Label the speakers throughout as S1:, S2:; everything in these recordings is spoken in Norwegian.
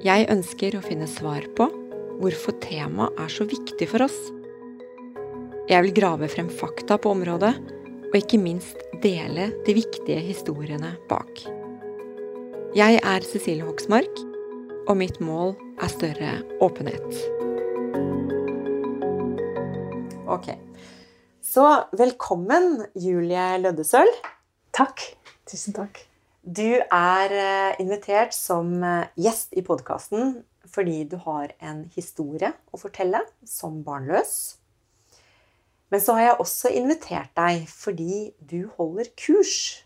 S1: Jeg ønsker å finne svar på hvorfor temaet er så viktig for oss. Jeg vil grave frem fakta på området, og ikke minst dele de viktige historiene bak. Jeg er Cecilie Hoksmark, og mitt mål er større åpenhet. Ok. Så velkommen, Julie Løddesøl.
S2: Takk. Tusen takk.
S1: Du er eh, invitert som eh, gjest i podkasten fordi du har en historie å fortelle som barnløs. Men så har jeg også invitert deg fordi du holder kurs.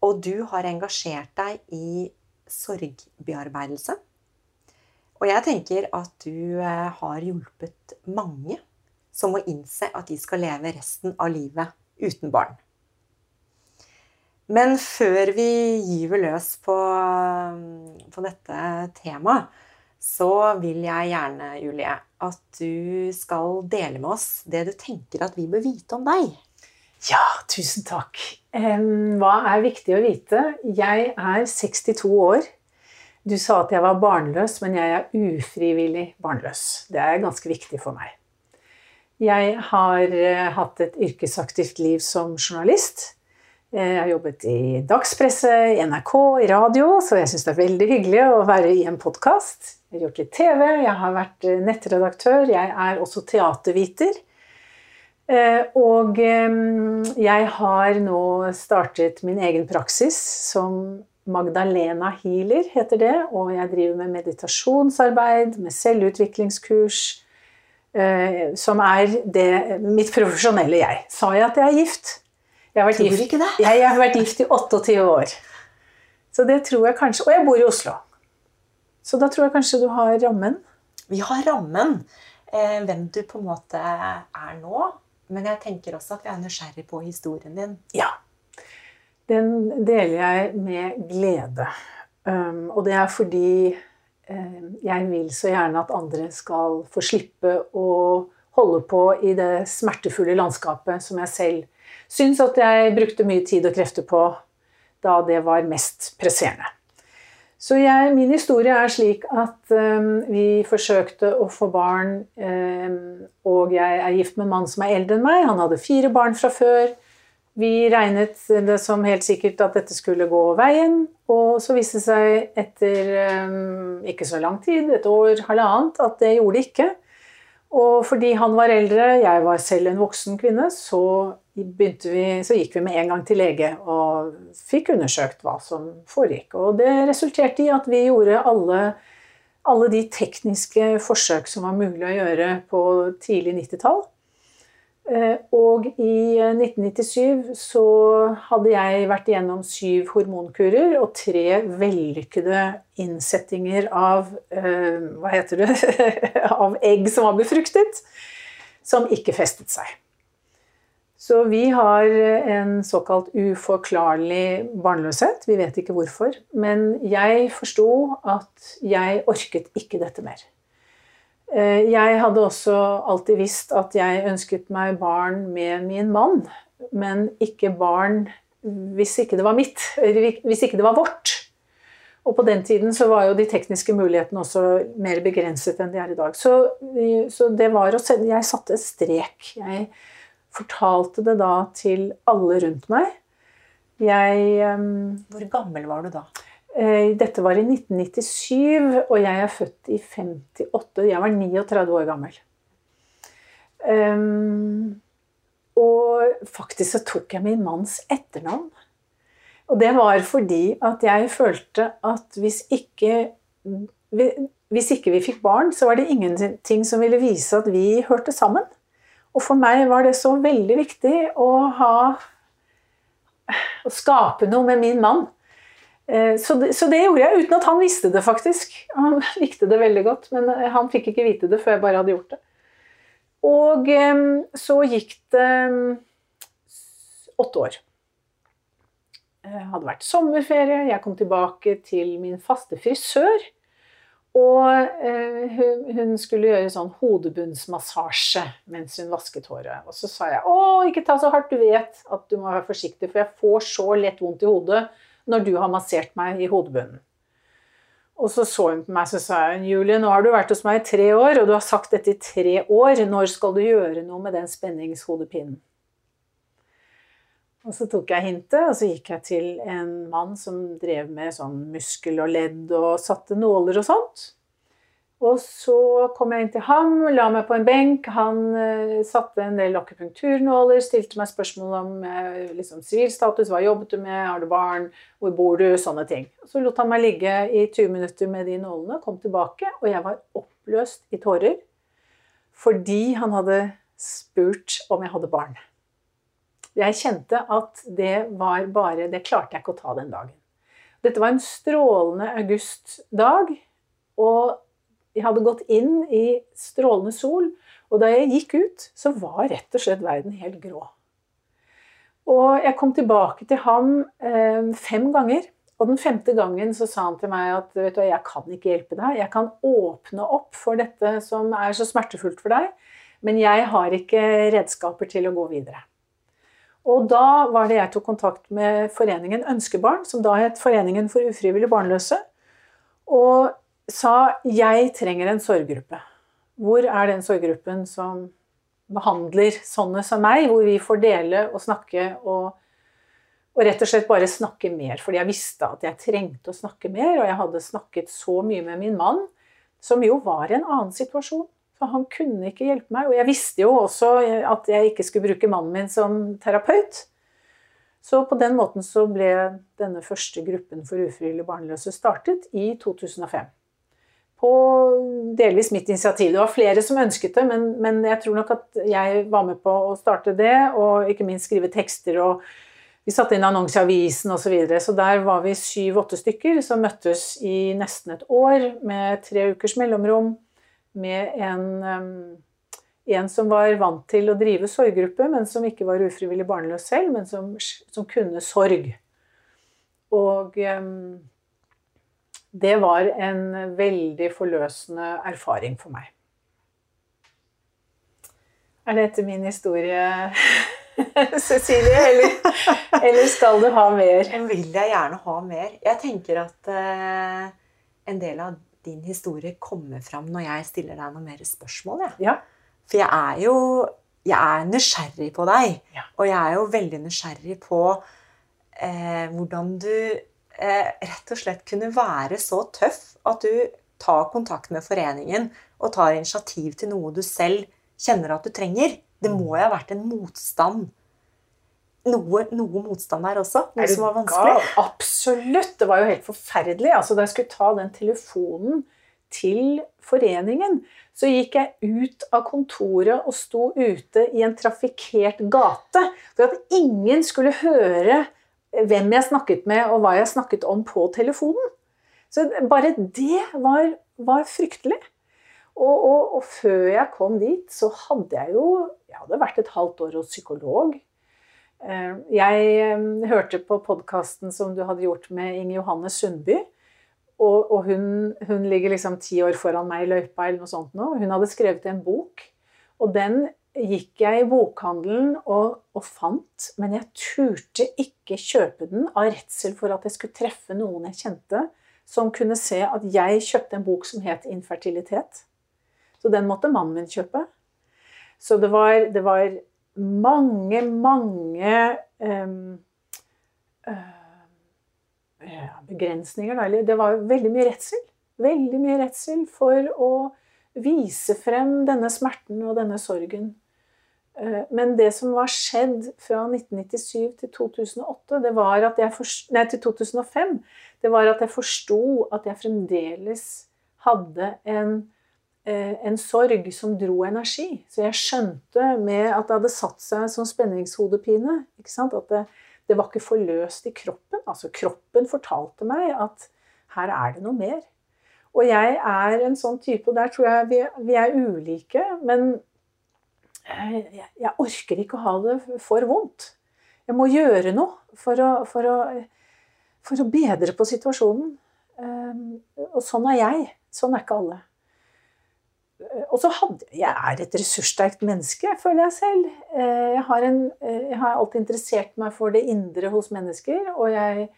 S1: Og du har engasjert deg i sorgbearbeidelse. Og jeg tenker at du eh, har hjulpet mange som må innse at de skal leve resten av livet uten barn. Men før vi gyver løs på, på, dette temaet, så vil jeg gjerne, Julie, at du skal dele med oss det du tenker at vi bør vite om deg.
S2: Ja, tusen takk. Hva er viktig å vite? Jeg er 62 år. Du sa at jeg var barnløs, men jeg er ufrivillig barnløs. Det er ganske viktig for meg. Jeg har eh, hatt et yrkesaktivt liv som journalist. Jeg har jobbet i dagspresse, i NRK, i radio, så jeg syns det er veldig hyggelig å være i en podkast. Jeg har gjort litt TV, jeg har vært eh, nettredaktør, jeg er også teaterviter. Eh, og eh, jeg har nå startet min egen praksis som Magdalena Healer, heter det. Og jeg driver med meditasjonsarbeid, med selvutviklingskurs. Som er det, mitt profesjonelle jeg. Sa jeg at jeg er gift? Jeg har, vært gift, jeg, jeg har vært gift i 28 år. Så det tror jeg kanskje Og jeg bor i Oslo. Så da tror jeg kanskje du har rammen.
S1: Vi har rammen. Eh, hvem du på en måte er nå. Men jeg tenker også at vi er nysgjerrig på historien din.
S2: Ja. Den deler jeg med glede. Um, og det er fordi um, jeg vil så gjerne at andre skal få slippe å holde på i det smertefulle landskapet som jeg selv syns at jeg brukte mye tid og krefter på da det var mest presserende. Så jeg, min historie er slik at um, vi forsøkte å få barn, um, og jeg er gift med en mann som er eldre enn meg. Han hadde fire barn fra før. Vi regnet det som helt sikkert at dette skulle gå veien, og så viste det seg etter um, ikke så lang tid, et år, halvannet, at det gjorde det ikke. Og fordi han var eldre, jeg var selv en voksen kvinne, så vi, så gikk vi med en gang til lege og fikk undersøkt hva som foregikk. Og det resulterte i at vi gjorde alle, alle de tekniske forsøk som var mulig å gjøre på tidlig 90-tall. Eh, og i 1997 så hadde jeg vært igjennom syv hormonkurer og tre vellykkede innsettinger av eh, Hva heter det? av egg som var befruktet, som ikke festet seg. Så vi har en såkalt uforklarlig barnløshet. Vi vet ikke hvorfor. Men jeg forsto at jeg orket ikke dette mer. Eh, jeg hadde også alltid visst at jeg ønsket meg barn med min mann, men ikke barn hvis ikke det var mitt, hvis ikke det var vårt. Og på den tiden så var jo de tekniske mulighetene også mer begrenset enn de er i dag. Så, så det var å sende Jeg satte strek. Jeg fortalte det da til alle rundt meg. Jeg
S1: um, Hvor gammel var du da?
S2: Eh, dette var i 1997, og jeg er født i 58. Jeg var 39 år gammel. Um, og faktisk så tok jeg min manns etternavn. Og det var fordi at jeg følte at hvis ikke, hvis ikke vi fikk barn, så var det ingenting som ville vise at vi hørte sammen. Og for meg var det så veldig viktig å ha Å skape noe med min mann. Eh, så det, så det, gjorde jeg uten at han visste det, faktisk. Han likte det veldig godt, men eh, han fikk ikke vite det før jeg bare hadde gjort det. Og så gikk det åtte år. Det hadde vært sommerferie, jeg kom tilbake til min faste frisør. Og eh, hun, skulle gjøre sånn hodebunnsmassasje mens hun vasket håret. Og så sa jeg å, ikke ta så hardt, du vet at du må være forsiktig, for jeg får så lett vondt i hodet når du har massert meg i hodebunnen. Og så så hun på meg så sa hun, Julie, nå har du vært hos meg i tre år, og du har sagt dette i tre år. Når skal du gjøre noe med den spenningshodepinnen? Og så tok jeg hintet, og så gikk jeg til en mann som drev med sånn muskel og ledd og satte nåler og sånt. Og så kom jeg inn til ham, la meg på en benk. Han uh, satte en del akupunkturnåler, stilte meg spørsmål om uh, liksom, sivilstatus, hva jobbet du med, har du barn, hvor bor du, sånne ting. Så lot han meg ligge i 20 minutter med de nålene, kom tilbake, og jeg var oppløst i tårer fordi han hadde spurt om jeg hadde barn. Jeg kjente at det var bare Det klarte jeg ikke å ta den dagen. Dette var en strålende augustdag, og jeg hadde gått inn i strålende sol. Og da jeg gikk ut, så var rett og slett verden helt grå. Og jeg kom tilbake til ham eh, fem ganger. Og den femte gangen så sa han til meg at vet du, jeg kan ikke hjelpe deg. Jeg kan åpne opp for dette som er så smertefullt for deg, men jeg har ikke redskaper til å gå videre. Og da var det jeg tok kontakt med foreningen Ønskebarn, som da het Foreningen for ufrivillig barnløse, og sa jeg trenger en sorggruppe. Hvor er den sorggruppen som behandler sånne som meg, hvor vi får dele og snakke og, og rett og slett bare snakke mer. Fordi jeg visste at jeg trengte å snakke mer, og jeg hadde snakket så mye med min mann, som jo var i en annen situasjon. For han kunne ikke hjelpe meg. Og jeg visste jo også at jeg ikke skulle bruke mannen min som terapeut. Så på den måten så ble denne første gruppen for ufrivillig barnløse startet i 2005. På delvis mitt initiativ. Det var flere som ønsket det, men, men jeg tror nok at jeg var med på å starte det, og ikke minst skrive tekster. og vi satte inn annonse i avisen osv. Så, videre. så der var vi syv-åtte stykker som møttes i nesten et år med tre ukers mellomrom med en, en, som var vant til å drive sorggruppe, men som ikke var ufrivillig barnløs selv, men som, som kunne sorg. Og det var en veldig forløsende erfaring for meg. Er dette min historie, Cecilie? Eller, eller, skal du ha mer?
S1: Jeg vil jeg gjerne ha mer. Jeg tenker at uh, en del av din historie kommer fram når jeg stiller deg noen mer spørsmål. Ja. ja. For jeg er jo jeg er nysgjerrig på deg. Ja. Og jeg er jo veldig nysgjerrig på eh, hvordan du eh, rett og slett kunne være så tøff at du tar kontakt med foreningen og tar initiativ til noe du selv kjenner at du trenger. Det må jo ha vært en motstand noe, noe, motstand der også? Noe som var vanskelig? Gal?
S2: Absolutt! Det var jo helt forferdelig. Altså, da jeg skulle ta den telefonen til foreningen, så gikk jeg ut av kontoret og sto ute i en trafikkert gate for at ingen skulle høre hvem jeg snakket med, og hva jeg snakket om på telefonen. Så bare det var, var fryktelig. Og, og, og, før jeg kom dit, så hadde jeg jo Jeg hadde vært et halvt år hos psykolog. Eh, jeg hørte på podkasten som du hadde gjort med Inge Johanne Sundby. Og, og hun, hun, ligger liksom ti år foran meg i løypa eller noe sånt nå. Hun hadde skrevet en bok, og den gikk jeg i bokhandelen og, og, fant, men jeg turte ikke kjøpe den av redsel for at jeg skulle treffe noen jeg kjente, som kunne se at jeg kjøpte en bok som het Infertilitet. Så den måtte mannen min kjøpe. Så det var, det var mange, mange um, uh, begrensninger. Eller det var veldig mye redsel. Veldig mye redsel for å vise frem denne smerten og denne sorgen. Eh, men det som var skjedd fra 1997 til 2008, det var at jeg forst, nei, til 2005, det var at jeg forsto at jeg fremdeles hadde en, eh, en sorg som dro energi. Så jeg skjønte med at det hadde satt seg som spenningshodepine. At det, det var ikke forløst i kroppen. Altså kroppen fortalte meg at her er det noe mer. Og jeg er en sånn type, og der tror jeg vi, vi er ulike. Men jeg, orker ikke å ha det for vondt. Jeg må gjøre noe for å, for å, for å bedre på situasjonen. Ehm, og sånn er jeg. Sånn er ikke alle. Og så hadde Jeg er et ressurssterkt menneske, føler jeg selv. Eh, jeg har, en, eh, jeg har alltid interessert meg for det indre hos mennesker. Og jeg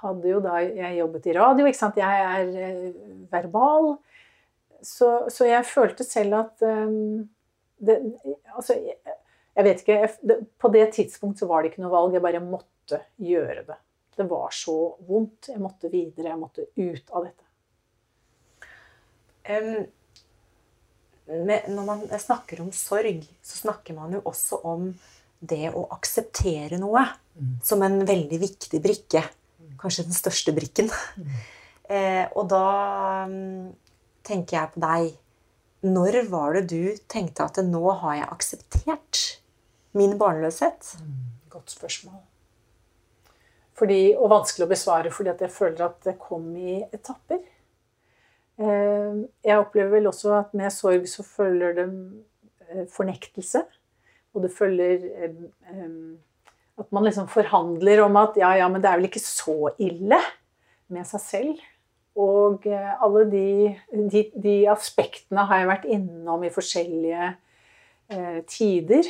S2: hadde jo da Jeg jobbet i radio, ikke sant. Jeg er eh, verbal. Så, så jeg følte selv at um, det, Altså, jeg, jeg vet ikke det, På det tidspunkt så var det ikke noe valg. Jeg bare måtte gjøre det. Det var så vondt. Jeg måtte videre. Jeg måtte ut av dette.
S1: Um, med, når man snakker om sorg, så snakker man jo også om det å akseptere noe mm. som en veldig viktig brikke. Kanskje den største brikken. Mm. Eh, og da um, tenker jeg på deg. Når var det du tenkte at nå har jeg akseptert min barnløshet?
S2: Mm, godt spørsmål. Fordi, og vanskelig å besvare fordi jeg føler at det kom i etapper. Eh, jeg opplever vel også at med sorg så følger det eh, fornektelse. Og det følger eh, at man liksom forhandler om at ja, ja, men det er vel ikke så ille med seg selv. Og eh, alle de, de, de aspektene har jeg vært innom i forskjellige eh, tider.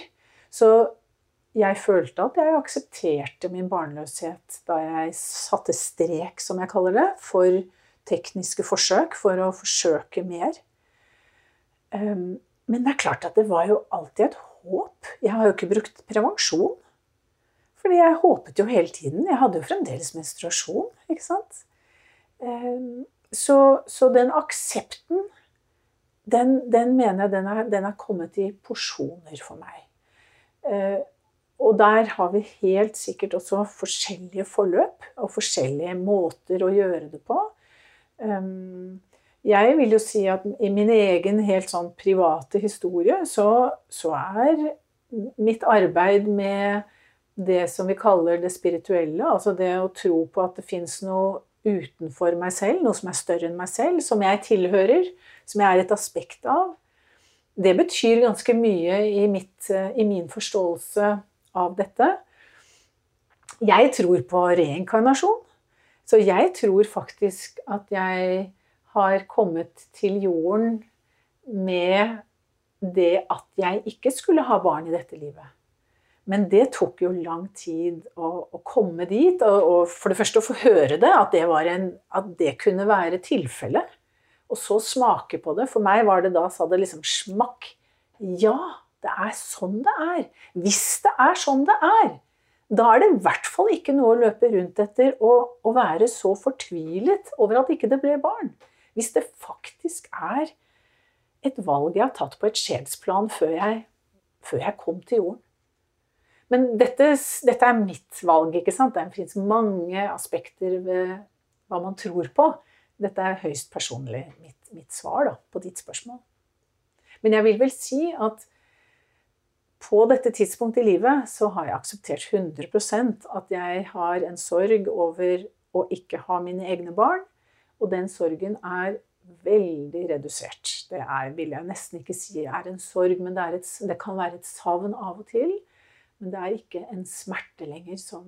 S2: Så jeg følte at jeg aksepterte min barnløshet da jeg satte strek, som jeg kaller det, for tekniske forsøk, for å forsøke mer. Um, men det er klart at det var jo alltid et håp. Jeg har jo ikke brukt prevensjon. Fordi jeg håpet jo hele tiden. Jeg hadde jo fremdeles menstruasjon. ikke sant? Ehm, så, så den aksepten, den, den, mener jeg den er, den er, kommet i porsjoner for meg. Ehm, og der har vi helt sikkert også forskjellige forløp og forskjellige måter å gjøre det på. Ehm, jeg vil jo si at i min egen helt sånn private historie så, så er mitt arbeid med det som vi kaller det spirituelle. Altså det å tro på at det fins noe utenfor meg selv, noe som er større enn meg selv, som jeg tilhører, som jeg er et aspekt av. Det betyr ganske mye i, mitt, i min forståelse av dette. Jeg tror på reinkarnasjon. Så jeg tror faktisk at jeg har kommet til jorden med det at jeg ikke skulle ha barn i dette livet. Men det tok jo lang tid å, å komme dit. Og, og, for det første å få høre det, at det, en, at det kunne være tilfellet. Og så smake på det. For meg var det da sa det liksom smakk. Ja, det er sånn det er. Hvis det er sånn det er, da er det i hvert fall ikke noe å løpe rundt etter og være så fortvilet over at ikke det ble barn. Hvis det faktisk er et valg jeg har tatt på et sjelsplan før jeg, før jeg kom til jorden. Men dette, dette, er mitt valg. ikke sant? Det fins mange aspekter ved hva man tror på. Dette er høyst personlig mitt, mitt svar da, på ditt spørsmål. Men jeg vil vel si at på dette tidspunktet i livet så har jeg akseptert 100% at jeg har en sorg over å ikke ha mine egne barn. Og den sorgen er veldig redusert. Det er, vil jeg nesten ikke si er en sorg, men det, et, det kan være et savn av og til. Men det er ikke en smerte lenger som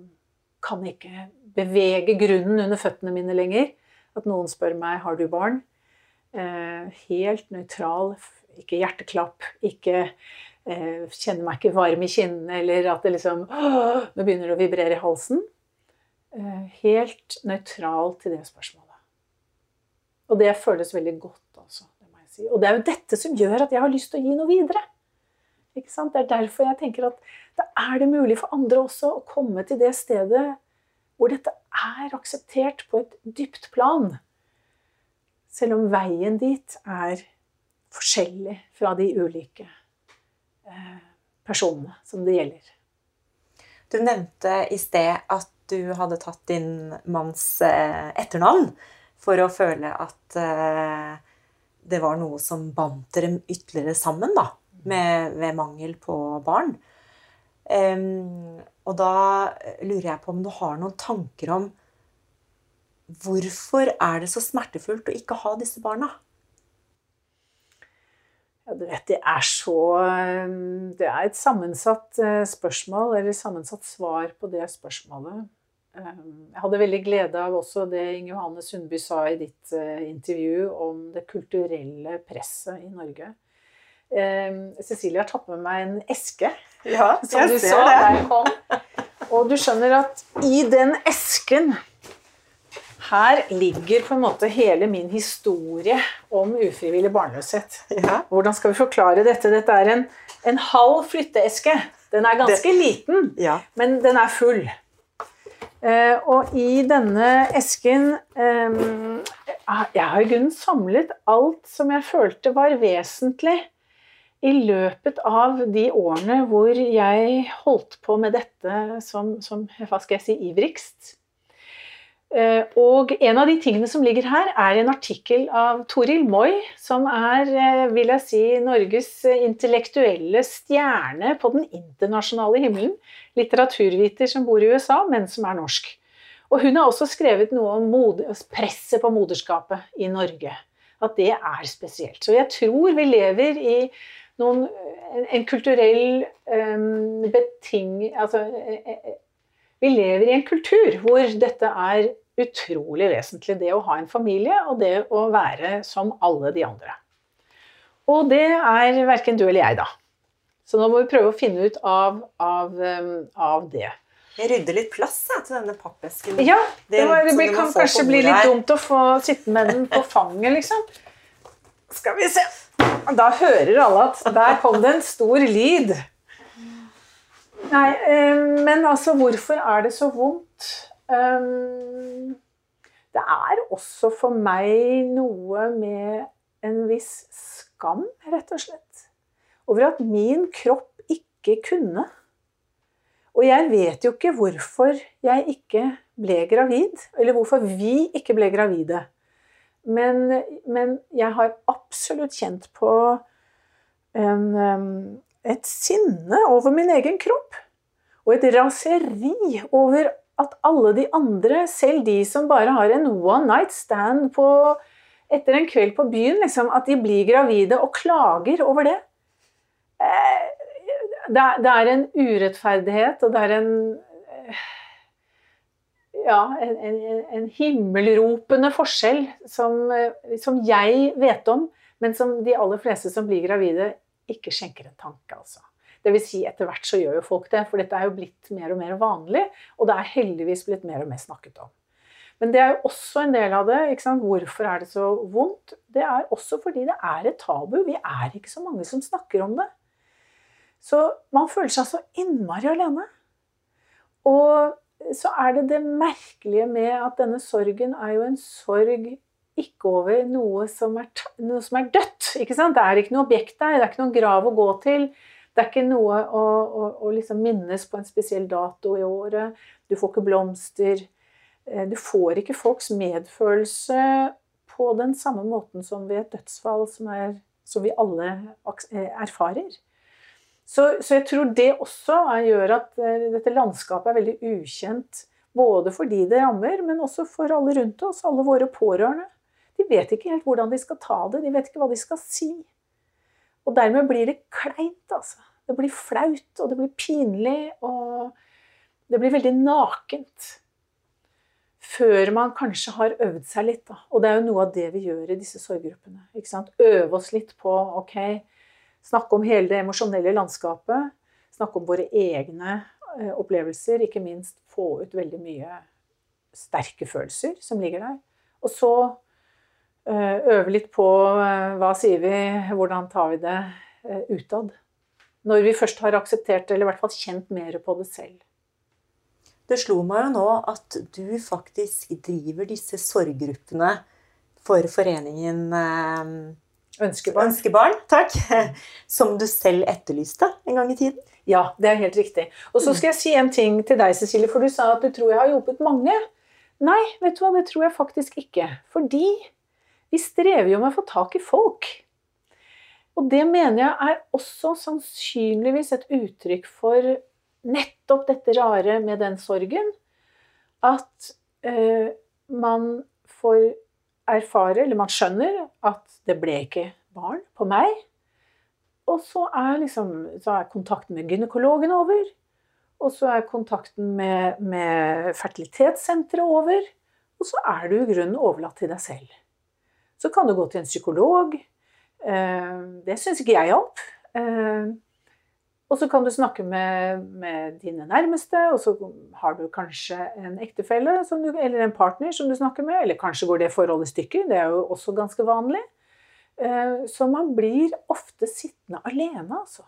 S2: kan ikke bevege grunnen under føttene mine lenger. At noen spør meg har du barn. Eh, helt nøytral. Ikke hjerteklapp. Ikke eh, kjenner meg ikke varm i kinnene, eller at det liksom Nå begynner det å vibrere i halsen. Eh, helt nøytral til det spørsmålet. Og det føles veldig godt, altså. Det må jeg si. Og det er jo dette som gjør at jeg har lyst til å gi noe videre. Det er derfor jeg tenker at da er det mulig for andre også å komme til det stedet hvor dette er akseptert på et dypt plan. Selv om veien dit er forskjellig fra de ulike eh, personene som det gjelder.
S1: Du nevnte i sted at du hadde tatt din manns eh, etternavn for å føle at eh, det var noe som bandt dere ytterligere sammen, da, med, ved mangel på barn. Um, og da lurer jeg på om du har noen tanker om hvorfor er det så smertefullt å ikke ha disse barna?
S2: Ja, du vet, det er så Det er et sammensatt eh, spørsmål, eller sammensatt svar på det spørsmålet. Jeg hadde veldig glede av også det Inge Johanne Sundby sa i ditt eh, intervju om det kulturelle presset i Norge. Ehm, Cecilie har tatt med meg en eske,
S1: ja,
S2: som du så da jeg kom. Og du skjønner at i den esken her ligger på en måte hele min historie om ufrivillig barnløshet. Ja. Hvordan skal vi forklare dette? Dette er en, en halv flytteeske. Den er ganske det, liten, ja. men den er full. Eh, og i denne esken eh, Jeg har i grunnen samlet alt som jeg følte var vesentlig i løpet av de årene hvor jeg holdt på med dette som, som hva skal jeg si, ivrigst. Eh, og en av de tingene som ligger her, er en artikkel av Toril Moi, som er vil jeg si, Norges intellektuelle stjerne på den internasjonale himmelen litteraturviter som bor i USA, men som er norsk. Og hun har også skrevet noe om presset på moderskapet i Norge. At det er spesielt. Så jeg tror vi lever i noen, en kulturell um, beting... Altså Vi lever i en kultur hvor dette er utrolig vesentlig. Det å ha en familie og det å være som alle de andre. Og det er verken du eller jeg, da. Så nå må vi prøve å finne ut av, av, um, av det.
S1: Jeg rydder litt plass jeg, til denne pappesken.
S2: Ja, det, det, det blir, kan kanskje bli litt her. dumt å få sitte med den på fanget, liksom. Skal vi se. Da hører alle at der kom det en stor lyd. Nei, um, men altså, hvorfor er det så vondt? Um, det er også for meg noe med en viss skam, rett og slett over at min kropp ikke kunne. Og jeg vet jo ikke hvorfor jeg ikke ble gravid, eller hvorfor vi ikke ble gravide. Men, men jeg har absolutt kjent på en, et sinne over min egen kropp. Og et raseri over at alle de andre, selv de som bare har en one night stand på, etter en kveld på byen, liksom, at de blir gravide og klager over det. Eh, det er, en urettferdighet, og det er en ja, en, en, en himmelropende forskjell som, som, jeg vet om, men som de aller fleste som blir gravide, ikke skjenker en tanke. altså. Vil si, etter hvert så gjør jo folk det, for dette er jo blitt mer og mer vanlig. Og det er heldigvis blitt mer og mer snakket om. Men det er jo også en del av det. Hvorfor er det så vondt? Det er også fordi det er et tabu. Vi er ikke så mange som snakker om det. Så man føler seg så innmari alene. Og så er det det merkelige med at denne sorgen er jo en sorg ikke over noe som er, noe som er dødt. ikke sant? Det er ikke noe objekt der, det er ikke noen grav å gå til. Det er ikke noe å, å, å liksom minnes på en spesiell dato i året. Du får ikke blomster. Eh, du får ikke folks medfølelse på den samme måten som ved et dødsfall som, er, som vi alle eh, erfarer. Så, så, jeg tror det også gjør at eh, dette landskapet er veldig ukjent. Både for de det rammer, men også for alle rundt oss, alle våre pårørende. De vet ikke helt hvordan de skal ta det, de vet ikke hva de skal si. Og dermed blir det kleint, altså. Det blir flaut, og det blir pinlig, og det blir veldig nakent. Før man kanskje har øvd seg litt. Da. Og det er jo noe av det vi gjør i disse sorggruppene. Øve oss litt på ok, Snakke om hele det emosjonelle landskapet. Snakke om våre egne eh, opplevelser. Ikke minst få ut veldig mye sterke følelser som ligger der. Og så eh, øve litt på eh, hva sier vi, hvordan tar vi det utad. Når vi først har akseptert eller i hvert fall kjent mer på det selv.
S3: det slo meg jo nå at du faktisk driver disse sorggruppene for foreningen
S2: Ønskebarn.
S3: Ønskebarn. Takk. Som du selv etterlyste en gang i tiden.
S2: Ja, det er helt riktig. Og så skal jeg si en ting til deg, Cecilie, for du sa at du tror jeg har hjulpet mange. Nei, vet du hva, det tror jeg faktisk ikke. Fordi vi strever jo med å få tak i folk. Og det mener jeg er også sannsynligvis et uttrykk for nettopp dette rare med den sorgen. At eh, man får erfare, eller man skjønner, at det ble ikke barn på meg. Og så er, liksom, så er kontakten med gynekologen over. Og så er kontakten med, med fertilitetssenteret over. Og så er du i grunnen overlatt til deg selv. Så kan du gå til en psykolog. Eh, det syns ikke jeg opp. Og så kan du snakke med, med, dine nærmeste, og så har du kanskje en ektefelle du, eller en partner som du snakker med. Eller kanskje går det forholdet i stykker. Det er jo også ganske vanlig. Eh, så man blir ofte sittende alene, altså.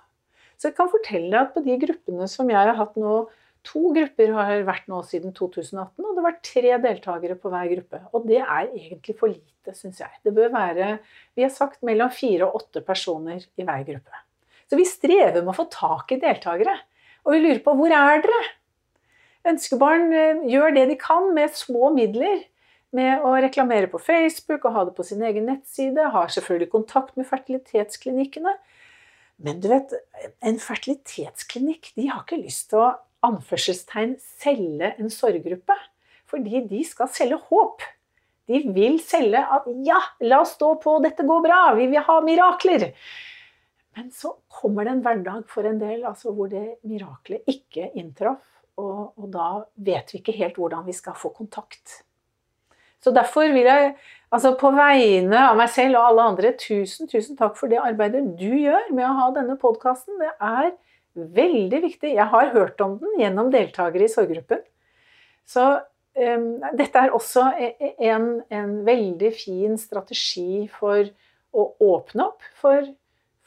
S2: Så jeg kan fortelle deg at på de gruppene som jeg har hatt nå To grupper har vært nå siden 2018, og det har vært tre deltakere på hver gruppe. Og det er egentlig for lite, syns jeg. Det bør være Vi har sagt mellom fire og åtte personer i hver gruppe. Så vi strever med å få tak i deltakere. Og vi lurer på hvor er dere? Ønskebarn eh, gjør det de kan med små midler. Med å reklamere på Facebook og ha det på sin egen nettside. Har selvfølgelig kontakt med fertilitetsklinikkene. Men du vet, en fertilitetsklinikk de har ikke lyst til å anførselstegn selge en sorggruppe. Fordi de skal selge håp. De vil selge at 'ja, la oss stå på, dette går bra, vi vil ha mirakler'. Men så kommer det en hverdag for en del altså hvor det miraklet ikke inntraff. Og, og, da vet vi ikke helt hvordan vi skal få kontakt. Så derfor vil jeg, altså på vegne av meg selv og alle andre, tusen, tusen takk for det arbeidet du gjør med å ha denne podkasten. Det er Veldig viktig. Jeg har hørt om den gjennom deltakere i sorggruppen. Så um, dette er også e, e, en, en, veldig fin strategi for å åpne opp for,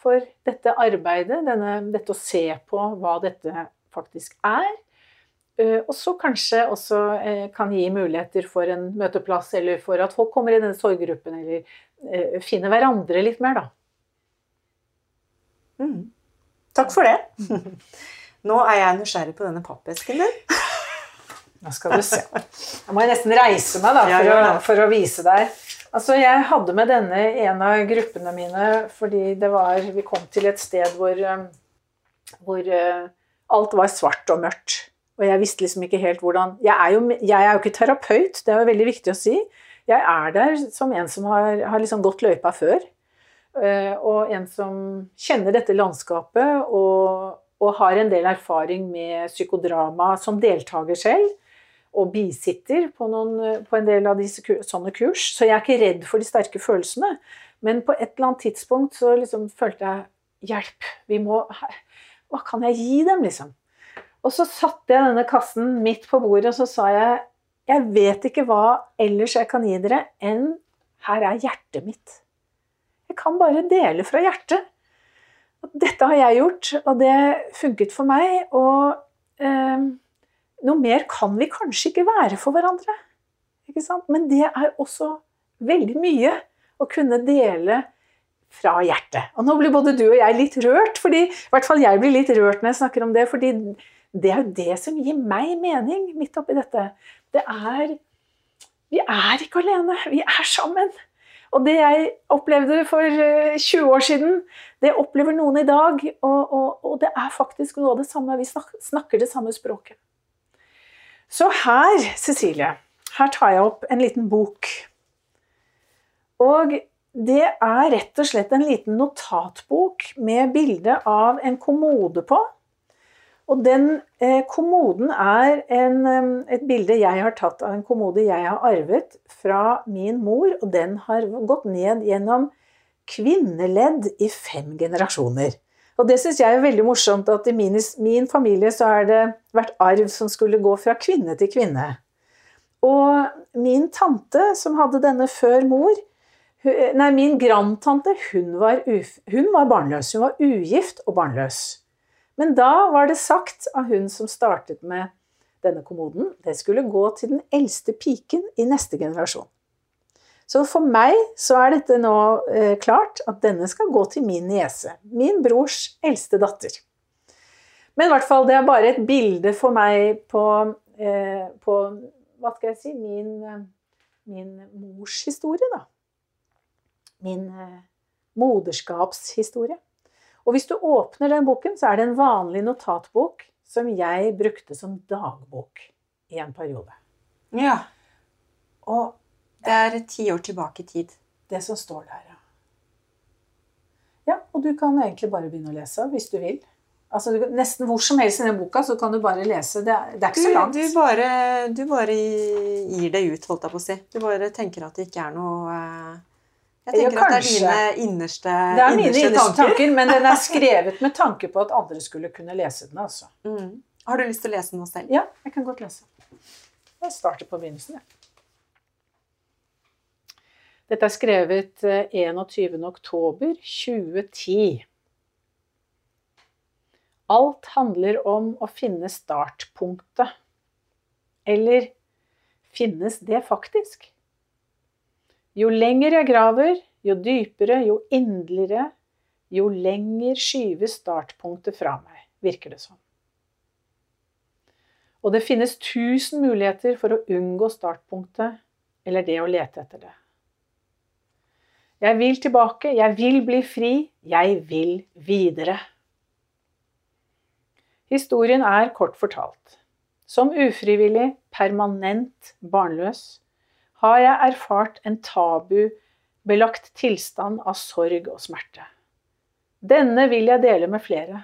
S2: for dette arbeidet. Denne, dette å se på hva dette faktisk er. Uh, og så kanskje også uh, kan gi muligheter for en møteplass, eller for at folk kommer i denne sorggruppen, eller uh, finner hverandre litt mer, da.
S3: Mm. Takk for det. Nå er jeg nysgjerrig på denne pappesken din.
S2: Nå skal du se. Jeg må nesten reise meg da, for, ja, å, for å vise deg. Altså, Jeg hadde med denne en av gruppene mine fordi det var, vi kom til et sted hvor, um, hvor uh, alt var svart og mørkt. Og jeg visste liksom ikke helt hvordan Jeg er jo, jeg er jo ikke terapeut, det er jo veldig viktig å si. Jeg er der som en som har, har liksom gått løypa før. Eh, og en som kjenner dette landskapet og, og, har en del erfaring med psykodrama som deltaker selv, og bisitter på, noen, på en del av disse sånne kurs. Så jeg er ikke redd for de sterke følelsene. Men på et eller annet tidspunkt så liksom følte jeg hjelp. Vi må, hva kan jeg gi dem, liksom? Og så satte jeg denne kassen midt på bordet, og så sa jeg jeg vet ikke hva ellers jeg kan gi dere enn her er hjertet mitt. Jeg kan bare dele fra hjertet. Dette har jeg gjort, og det funket for meg. Og eh, noe mer kan vi kanskje ikke være for hverandre. Men det er også veldig mye å kunne dele fra hjertet. Og nå blir både du og jeg litt rørt, fordi, i hvert fall jeg blir litt rørt når jeg snakker om det. fordi det er jo det som gir meg mening midt oppi dette. Det er Vi er ikke alene. Vi er sammen. Og det jeg opplevde for 20 eh, år siden, det opplever noen i dag. Og, og, og det er faktisk noe av det samme. Vi snakker det samme språket. Så her, Cecilie, her tar jeg opp en liten bok. Og det er rett og slett en liten notatbok med bilde av en kommode på. Og den eh, kommoden er en, et bilde jeg har tatt av en kommode jeg har arvet fra min mor, og den har gått ned gjennom kvinneledd i fem generasjoner. Og det syns jeg er veldig morsomt, at i min, min familie så har det vært arv som skulle gå fra kvinne til kvinne. Og min tante, som hadde denne før mor, Nei, min grandtante, hun var, hun var barnløs. Hun var ugift og barnløs. Men da var det sagt av hun som startet med denne kommoden, det skulle gå til den eldste piken i neste generasjon. Så for meg så er dette nå eh, klart at denne skal gå til min niese. Min brors eldste datter. Men i hvert fall, det er bare et bilde for meg på, eh, på Hva skal jeg si Min, min mors historie, da. Min eh, moderskapshistorie. Og hvis du åpner den boken, så er det en vanlig notatbok som jeg brukte som dagbok i en periode.
S3: Ja. Og det er ti år tilbake i tid.
S2: Det som står der, ja. Ja, og du kan egentlig bare begynne å lese hvis du vil. Altså, du, nesten hvor som helst i den boka så kan du bare lese. Det er, det er ikke så langt.
S3: Du, du, bare, du bare gir det ut, holdt jeg på å si. Du bare tenker at det ikke er noe eh, Jeg tenker
S2: Ja,
S3: at det er dine innerste,
S2: Det er mine
S3: tanker.
S2: tanker, men den er skrevet med tanke på at andre skulle kunne lese den. altså.
S3: Mm. Har du lyst til å lese den nå selv?
S2: Ja, jeg kan godt lese. Jeg starter på begynnelsen, jeg. Dette er skrevet eh, 21. oktober 2010. Alt handler om å finne startpunktet. Eller finnes det faktisk? Jo lenger jeg graver, jo dypere, jo inderligere, jo lenger skyves startpunktet fra meg, virker det som. Og det finnes tusen muligheter for å unngå startpunktet, eller det å lete etter det. Jeg vil tilbake, jeg vil bli fri, jeg vil videre. Historien er kort fortalt. Som ufrivillig, permanent barnløs har jeg erfart en tabubelagt tilstand av sorg og smerte. Denne vil jeg dele med flere.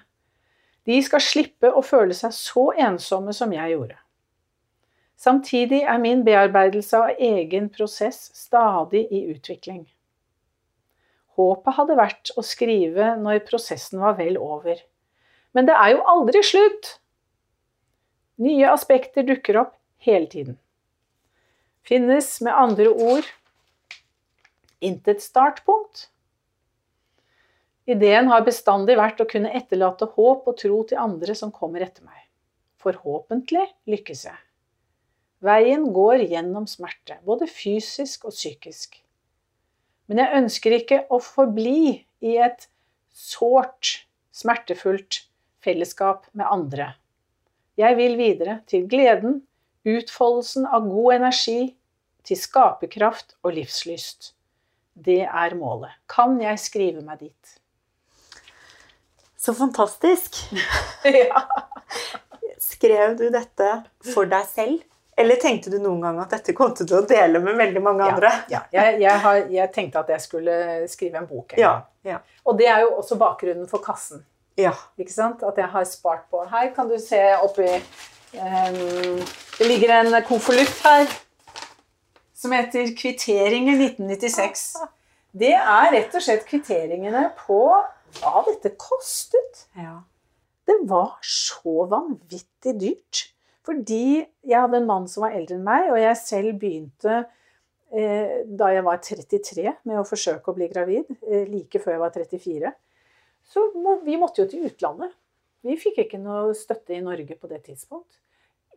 S2: De skal slippe å føle seg så ensomme som jeg gjorde. Samtidig er min bearbeidelse av egen prosess stadig i utvikling. Håpet hadde vært å skrive når prosessen var vel over. Men det er jo aldri slutt! Nye aspekter dukker opp hele tiden. Finnes med andre ord intet startpunkt. Ideen har bestandig vært å kunne etterlate håp og tro til andre som kommer etter meg. Forhåpentlig lykkes jeg. Veien går gjennom smerte, både fysisk og psykisk. Men jeg ønsker ikke å forbli i et sårt, smertefullt fellesskap med andre. Jeg vil videre til gleden, utfoldelsen av god energi, til skaperkraft og livslyst. Det er målet. Kan jeg skrive meg dit?
S3: Så fantastisk!
S2: ja.
S3: Skrev du dette for deg selv? Eller tenkte du noen gang at dette kom til å dele med veldig mange andre?
S2: Ja, jeg, jeg, har, jeg tenkte at jeg skulle skrive en bok. en
S3: Ja. Ja.
S2: Og det er jo også bakgrunnen for kassen.
S3: ja.
S2: Ikke sant? At jeg har spart på. Her kan du se oppi um, Det ligger en konvolutt her som heter 'Kvitteringer 1996'. Det er rett og slett kvitteringene på hva dette kostet.
S3: ja.
S2: Det var så vanvittig dyrt. Fordi jeg hadde en mann som var eldre enn meg, og jeg selv begynte eh, da jeg var 33 med å forsøke å bli gravid, eh, like før jeg var 34. Så må, vi måtte jo til utlandet. Vi fikk ikke noe støtte i Norge på det tidspunkt.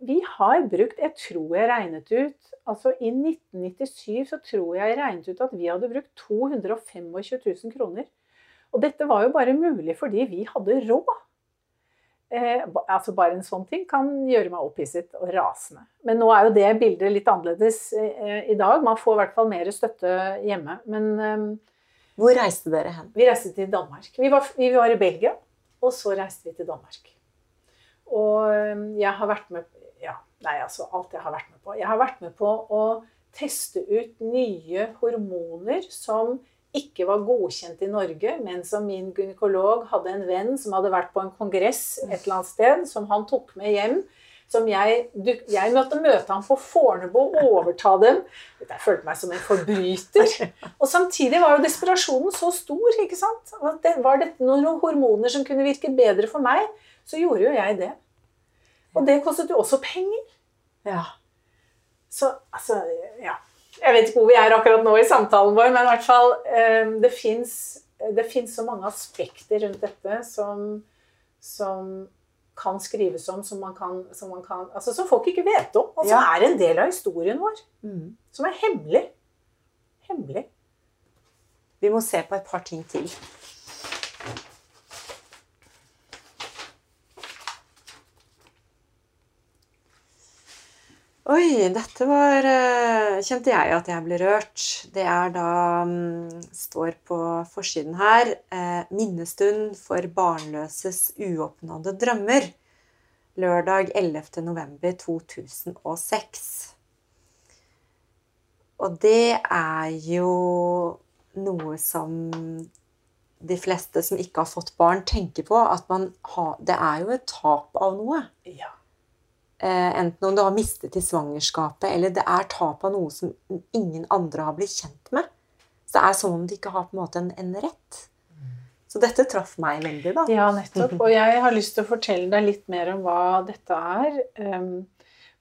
S2: Vi har brukt Jeg tror jeg regnet ut Altså i 1997 så tror jeg jeg regnet ut at vi hadde brukt 225 000 kroner. Og dette var jo bare mulig fordi vi hadde råd. Eh, altså Bare en sånn ting kan gjøre meg opphisset og rasende. Men nå er jo det bildet litt annerledes eh, i dag. Man får i hvert fall mer støtte hjemme. Men eh,
S3: Hvor reiste dere hen?
S2: vi reiste til Danmark. Vi var, vi var i Belgia, og så reiste vi til Danmark. Og eh, jeg har vært med Ja, nei, altså alt jeg har vært med på. Jeg har vært med på å teste ut nye hormoner som ikke var godkjent i Norge, men som min gynekolog hadde en venn som hadde vært på en kongress et eller annet sted, som han tok med hjem. Som jeg, du, jeg måtte møte ham på Fornebu og overta dem. Jeg følte meg som en forbryter. Og samtidig var jo desperasjonen så stor. ikke sant? Det, var det noen hormoner som kunne virke bedre for meg, så gjorde jo jeg det. Og det kostet jo også penger.
S3: Ja.
S2: Så altså, ja. Jeg vet ikke hvor vi er akkurat nå i samtalen vår, men i hvert fall eh, det fins så mange aspekter rundt dette som, som kan skrives om, som, man kan, som, man kan, altså, som folk ikke vet om. Og som
S3: Ja.
S2: er en del av historien vår.
S3: Mm.
S2: Som er hemmelig. Hemmelig.
S3: Vi må se på et par ting til. Oi, dette var eh, Kjente jeg at jeg ble rørt. Det er da mm, Står på forsiden her eh, 'Minnestund for barnløses uoppnådde drømmer'. Lørdag 11. november 2006. Og det er jo noe som de fleste som ikke har fått barn, tenker på. At man har Det er jo et tap av noe.
S2: Ja.
S3: Eh, enten om du har mistet i svangerskapet, eller det er tap av noe som ingen andre har blitt kjent med. Så det er som om de ikke har på en måte en, en rett. Så dette traff meg veldig, da.
S2: Ja, nettopp. Og jeg har lyst til å fortelle deg litt mer om hva dette er. Um,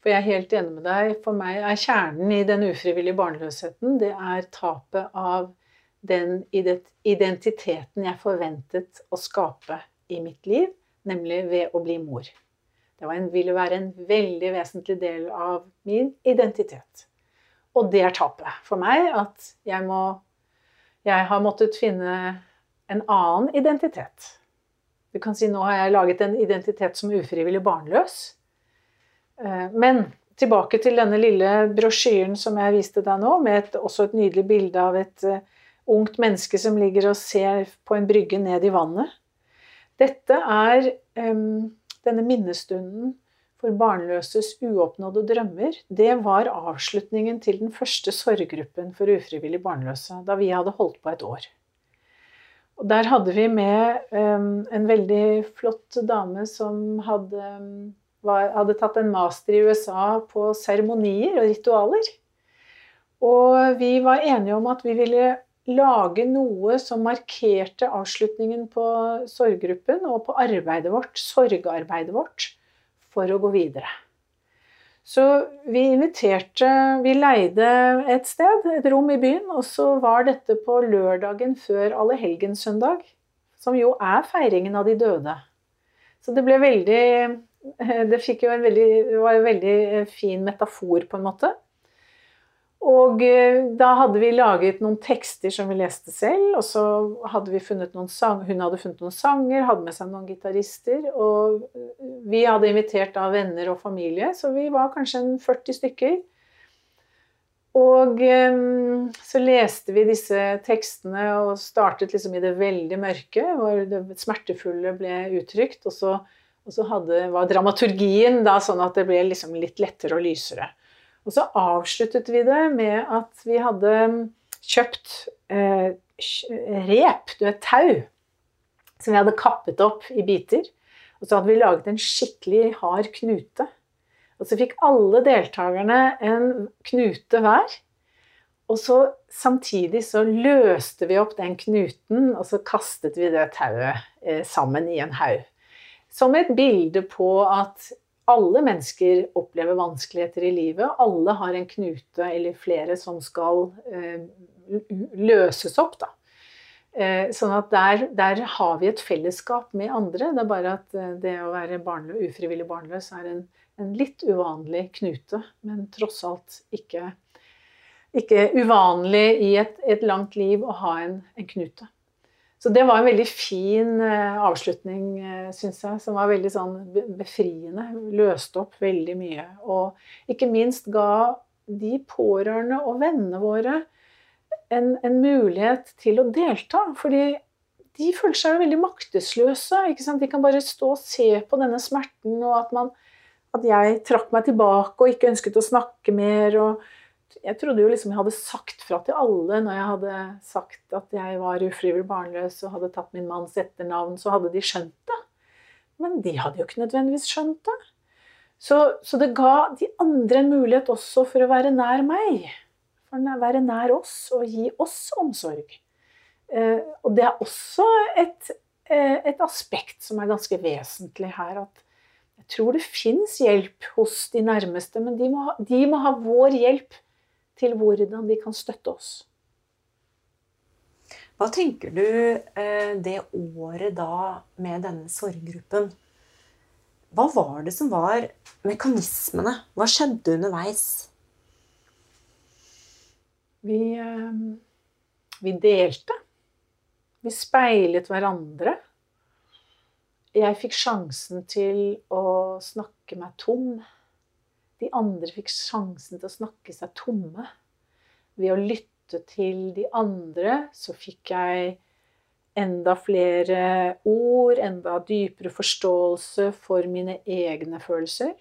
S2: For jeg er helt enig med deg. For meg er kjernen i den ufrivillige barnløsheten det er tapet av den identiteten jeg forventet å skape i mitt liv, nemlig ved å bli mor. Det en, ville være en veldig vesentlig del av min identitet. Og det er tapet for meg, at jeg må Jeg har måttet finne en annen identitet. Du kan si nå har jeg laget en identitet som ufrivillig barnløs. Eh, Men tilbake til denne lille brosjyren som jeg viste deg nå, med et, også et nydelig bilde av et eh, ungt menneske som ligger og ser på en brygge ned i vannet. Dette er em, denne minnestunden for barnløses uoppnådde drømmer. Det var avslutningen til den første sorggruppen for ufrivillig barnløse, da vi hadde holdt på et år. Og der hadde vi med um, en veldig flott dame som hadde, em, var, hadde tatt en master i USA på seremonier og ritualer. Og vi var enige om at vi ville lage noe som markerte avslutningen på sorggruppen og på arbeidet vårt, sorgarbeidet vårt, for å gå videre. Så vi inviterte Vi leide et sted, et rom i byen, og så var dette på lørdagen før Allehelgenssøndag, som jo er feiringen av de døde. Så det ble veldig Det fikk jo en veldig, var en veldig fin metafor, på en måte. Og eh, da hadde vi laget noen tekster som vi leste selv, og så hadde vi funnet noen sang, hun hadde funnet noen sanger, hadde med seg noen gitarister, og vi hadde invitert da venner og familie, så vi var kanskje en 40 stykker. Og eh, så leste vi disse tekstene og startet liksom i det veldig mørke, hvor det smertefulle ble uttrykt, og så, og så hadde, var dramaturgien da sånn at det ble liksom litt lettere og lysere. Og så avsluttet vi det med at vi hadde kjøpt eh, rep, du vet, tau, som vi hadde kappet opp i biter. Og så hadde vi laget en skikkelig hard knute. Og så fikk alle deltakerne en knute hver. Og så samtidig så løste vi opp den knuten, og så kastet vi det tauet eh, sammen i en haug. Som et bilde på at alle mennesker opplever vanskeligheter i livet. Alle har en knute eller flere som skal eh, løses opp. Da. Eh, sånn at der, der, har vi et fellesskap med andre. Det er bare at eh, det å være barnløs, ufrivillig barnløs er en, en, litt uvanlig knute. Men tross alt ikke, ikke uvanlig i et, et, langt liv å ha en, en knute. Så det var en veldig fin uh, avslutning, uh, syns jeg. Som var veldig sånn befriende. Løste opp veldig mye. Og ikke minst ga de pårørende og vennene våre en, en mulighet til å delta. Fordi de føler seg jo veldig maktesløse. De kan bare stå og se på denne smerten, og at, man, at jeg trakk meg tilbake og ikke ønsket å snakke mer. og jeg trodde jo liksom jeg hadde sagt fra til alle når jeg hadde sagt at jeg var ufrivillig barnløs og hadde tatt min manns etternavn, så hadde de skjønt det. Men de hadde jo ikke nødvendigvis skjønt det. Så, så det ga de andre en mulighet også for å være nær meg. For å være nær oss og gi oss omsorg. Eh, og det er også et, eh, et aspekt som er ganske vesentlig her. at jeg tror det fins hjelp hos de nærmeste, men de må, ha, de må ha vår hjelp til hvordan de kan støtte oss.
S3: Hva tenker du eh, det året da med denne sorggruppen hva var det som var mekanismene? Hva skjedde underveis?
S2: Vi, eh, vi delte. Vi speilet hverandre. Jeg fikk sjansen til å snakke meg tom. De andre fikk sjansen til å snakke seg tomme. Ved å lytte til de andre så fikk jeg enda flere ord, enda dypere forståelse for mine egne følelser.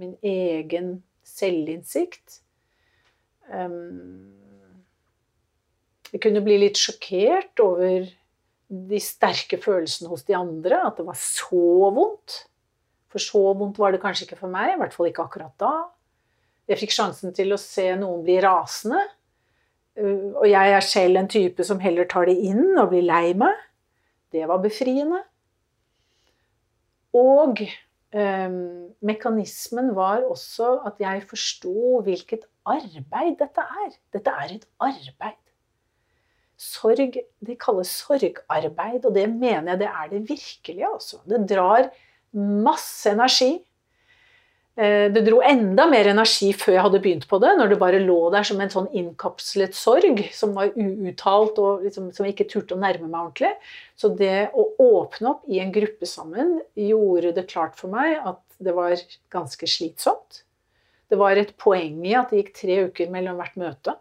S2: Min egen selvinnsikt. Jeg kunne bli litt sjokkert over de sterke følelsene hos de andre. At det var så vondt. For så vondt var det kanskje ikke for meg, i hvert fall ikke akkurat da. Jeg fikk sjansen til å se noen bli rasende. Uh, og jeg er selv en type som heller tar det inn og blir lei meg. Det var befriende. Og um, mekanismen var også at jeg forsto hvilket arbeid dette er. Dette er et arbeid. Sorg det kalles sorgarbeid, og det mener jeg det er det virkelige, Altså. Det drar masse energi. Eh, det dro enda mer energi før jeg hadde begynt på det, når det bare lå der som en sånn innkapslet sorg som var uuttalt og liksom, som jeg ikke turte å nærme meg ordentlig. Så det å åpne opp i en gruppe sammen gjorde det klart for meg at det var ganske slitsomt. Det var et poeng i at det gikk tre uker mellom hvert møte.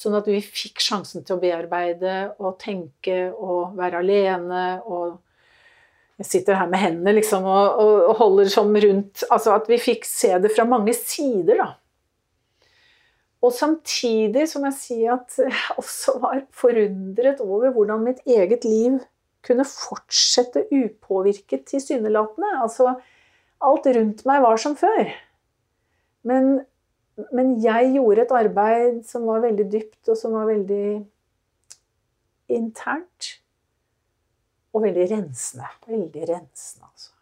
S2: Sånn at vi fikk sjansen til å bearbeide og tenke og være alene. og Jeg sitter her med hendene liksom og, og holder som rundt Altså at vi fikk se det fra mange sider, da. Og samtidig som jeg sier at jeg også var forundret over hvordan mitt eget liv kunne fortsette upåvirket tilsynelatende. Altså, alt rundt meg var som før. Men men jeg gjorde et arbeid som var veldig dypt, og som var veldig internt. Og veldig rensende. Veldig rensende, altså.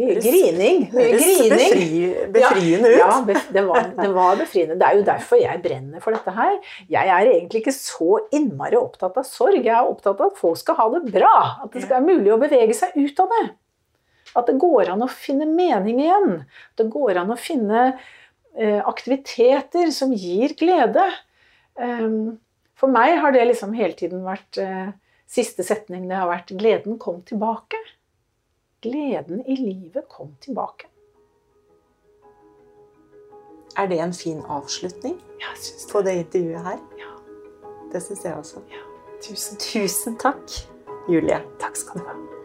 S2: Mye grining. Mye grining.
S3: Befri, befriende ut.
S2: Ja, ja det, var, det, var, befriende. Det er jo derfor jeg brenner for dette her. Jeg er egentlig ikke så innmari opptatt av sorg. Jeg er opptatt av at folk skal ha det bra. At det skal være mulig å bevege seg ut av det. At det går an å finne mening igjen. At det går an å finne eh, aktiviteter som gir glede. Um, for meg har det liksom hele tiden vært eh, Siste setning det har vært 'gleden kom tilbake'. Gleden i livet kom tilbake.
S3: Er det en fin avslutning
S2: ja,
S3: på det intervjuet her?
S2: Ja.
S3: Det syns jeg også.
S2: Ja.
S3: Tusen, tusen takk, Julie.
S2: Takk skal du ha.